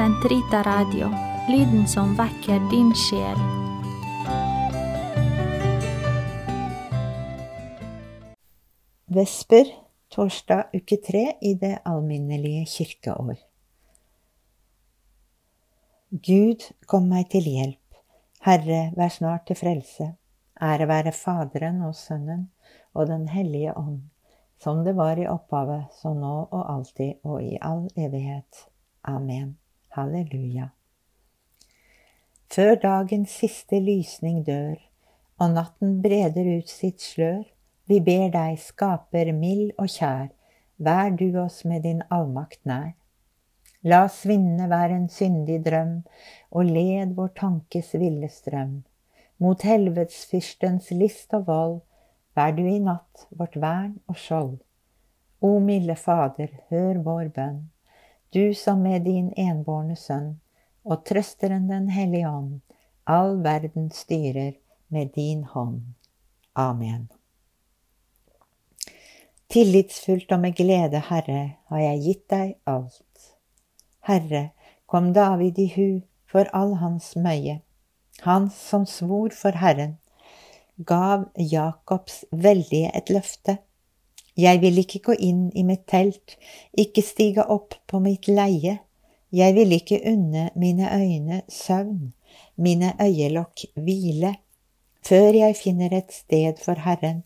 Sentrita Radio, lyden som vekker din sjel. Vesper, torsdag uke tre i det alminnelige kirkeår. Gud, kom meg til hjelp. Herre, vær snart til frelse. Ære være Faderen og Sønnen og Den hellige ånd, som det var i opphavet, så nå og alltid og i all evighet. Amen. Halleluja. Før dagens siste lysning dør, og natten breder ut sitt slør, vi ber deg, Skaper mild og kjær, vær du oss med din allmakt nær. La svinne være en syndig drøm, og led vår tankes ville strøm. Mot helvetsfyrstens list og vold, vær du i natt vårt vern og skjold. O milde Fader, hør vår bønn, du som med din enbårne Sønn og Trøsteren Den hellige ånd, all verden styrer med din hånd. Amen. Tillitsfullt og med glede, Herre, har jeg gitt deg alt. Herre, kom David i hu for all hans møye, han som svor for Herren, gav Jakobs veldige et løfte. Jeg vil ikke gå inn i mitt telt, ikke stige opp på mitt leie, jeg vil ikke unne mine øyne søvn, mine øyelokk hvile, før jeg finner et sted for Herren,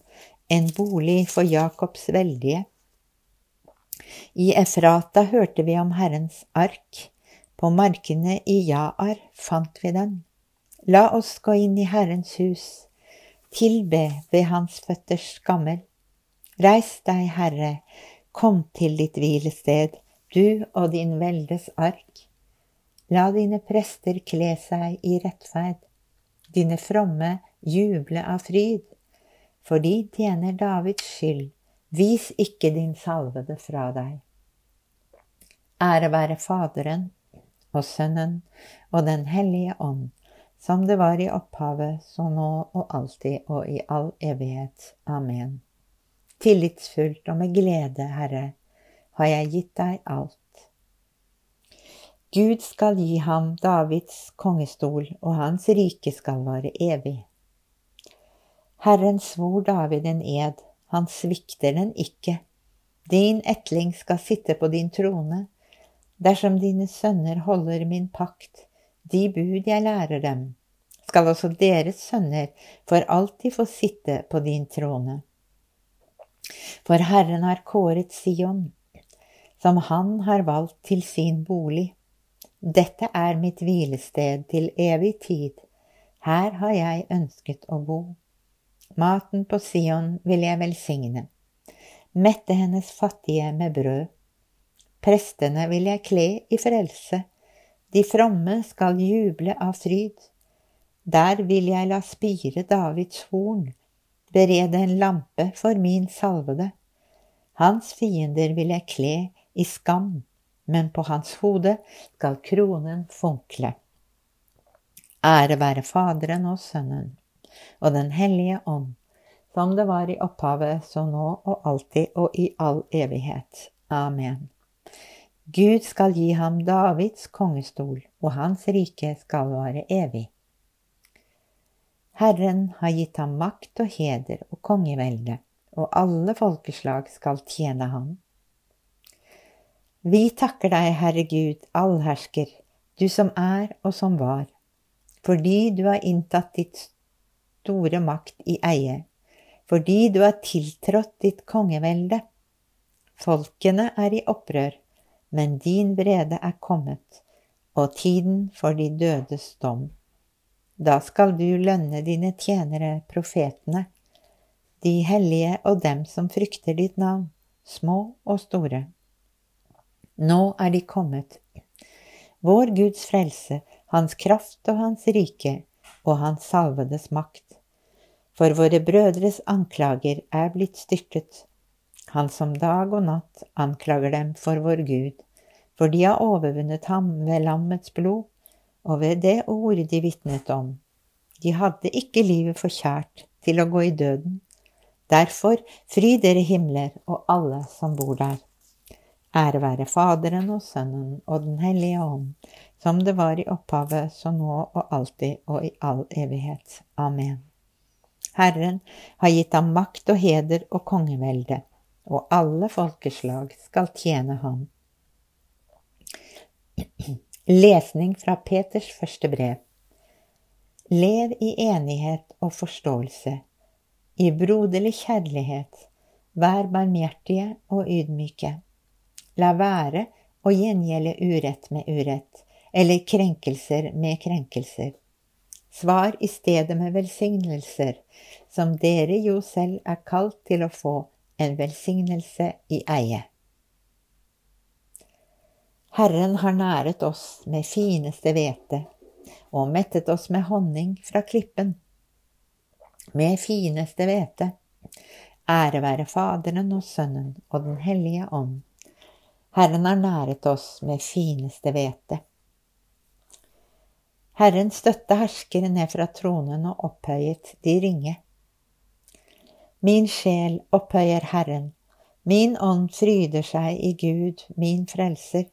en bolig for Jakobs veldige. I Efrata hørte vi om Herrens ark, på markene i Jaar fant vi den. La oss gå inn i Herrens hus, tilbe ved hans føtters skammel. Reis deg, Herre, kom til ditt hvilested, du og din veldes ark. La dine prester kle seg i rettferd, dine fromme juble av fryd for de tjener Davids skyld, vis ikke din salvede fra deg. Ære være Faderen og Sønnen og Den hellige ånd, som det var i opphavet, så nå og alltid og i all evighet. Amen. Tillitsfullt og med glede, Herre, har jeg gitt deg alt. Gud skal gi ham Davids kongestol, og hans rike skal vare evig. Herren svor David en ed, han svikter den ikke. Din etling skal sitte på din trone. Dersom dine sønner holder min pakt, de bud jeg lærer dem, skal også deres sønner for alltid få sitte på din trone. For Herren har kåret Sion, som han har valgt til sin bolig. Dette er mitt hvilested til evig tid, her har jeg ønsket å bo. Maten på Sion vil jeg velsigne, mette hennes fattige med brød. Prestene vil jeg kle i frelse, de fromme skal juble av fryd. Der vil jeg la spire Davids horn, berede en lampe for min salvede. Hans fiender vil jeg kle i skam, men på hans hode skal kronen funkle. Ære være Faderen og Sønnen og Den hellige ånd, som det var i opphavet, så nå og alltid og i all evighet. Amen. Gud skal gi ham Davids kongestol, og hans rike skal vare evig. Herren har gitt ham makt og heder og kongevelde, og alle folkeslag skal tjene ham. Vi takker deg, Herre Gud, allhersker, du som er og som var, fordi du har inntatt ditt store makt i eie, fordi du har tiltrådt ditt kongevelde. Folkene er i opprør, men din vrede er kommet, og tiden for de dødes dom. Da skal du lønne dine tjenere, profetene, de hellige og dem som frykter ditt navn, små og store. Nå er de kommet. Vår Guds frelse, hans kraft og hans rike og hans salvedes makt for våre brødres anklager er blitt styrtet. Han som dag og natt anklager dem for vår Gud, for de har overvunnet ham ved lammets blod og ved det ordet de vitnet om. De hadde ikke livet for kjært til å gå i døden. Derfor fry dere himler og alle som bor der. Ære være Faderen og Sønnen og Den hellige ånd, som det var i opphavet, så nå og alltid og i all evighet. Amen. Herren har gitt ham makt og heder og kongevelde, og alle folkeslag skal tjene ham. Lesning fra Peters første brev. Lev i enighet og forståelse, i broderlig kjærlighet, vær barmhjertige og ydmyke. La være å gjengjelde urett med urett, eller krenkelser med krenkelser. Svar i stedet med velsignelser, som dere jo selv er kalt til å få en velsignelse i eie. Herren har næret oss med fineste hvete og mettet oss med honning fra klippen. Med fineste hvete. Ære være Faderen og Sønnen og Den hellige ånd Herren har næret oss med fineste hvete. Herren støtte herskere ned fra tronen og opphøyet de ringe. Min sjel opphøyer Herren, min ånd fryder seg i Gud, min frelser,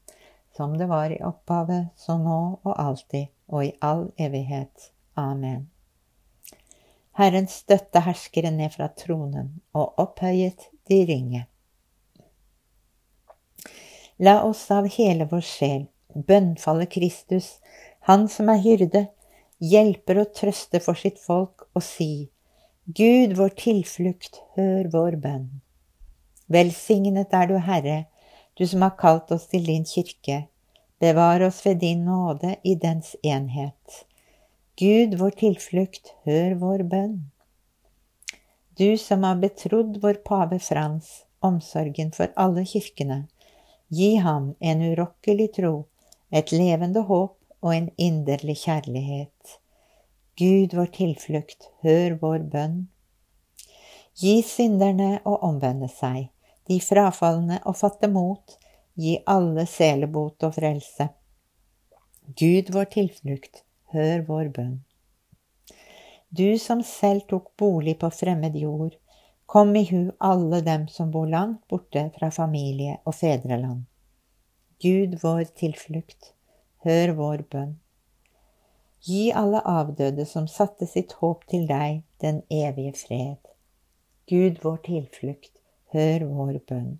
som det var i opphavet, så nå og alltid og i all evighet. Amen. Herren støtte herskere ned fra tronen og opphøyet de ringe. La oss av hele vår sjel bønnfalle Kristus, han som er hyrde, hjelper og trøster for sitt folk, og si, Gud vår tilflukt, hør vår bønn. Velsignet er du, Herre, du som har kalt oss til din kirke. Bevar oss ved din nåde i dens enhet. Gud vår tilflukt, hør vår bønn. Du som har betrodd vår pave Frans omsorgen for alle kirkene, gi ham en urokkelig tro et levende håp og en inderlig kjærlighet. Gud vår tilflukt, hør vår bønn. Gi synderne å omvende seg, de frafalne å fatte mot, gi alle selebot og frelse. Gud vår tilflukt, hør vår bønn. Du som selv tok bolig på fremmed jord, kom i hu alle dem som bor langt borte fra familie og fedreland. Gud vår tilflukt, hør vår bønn. Gi alle avdøde som satte sitt håp til deg, den evige fred. Gud vår tilflukt, hør vår bønn.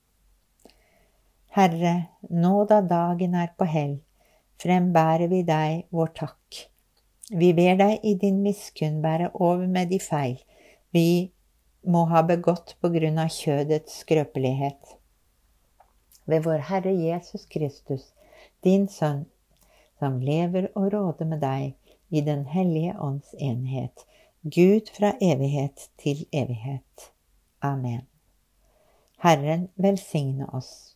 Herre, nå da dagen er på hell, frembærer vi deg vår takk. Vi ber deg i din miskunn bære over med de feil vi må ha begått på grunn av kjødets skrøpelighet ved vår Herre Jesus Kristus, din Sønn, som lever og råder med deg i Den hellige ånds enhet, Gud fra evighet til evighet. Amen. Herren velsigne oss,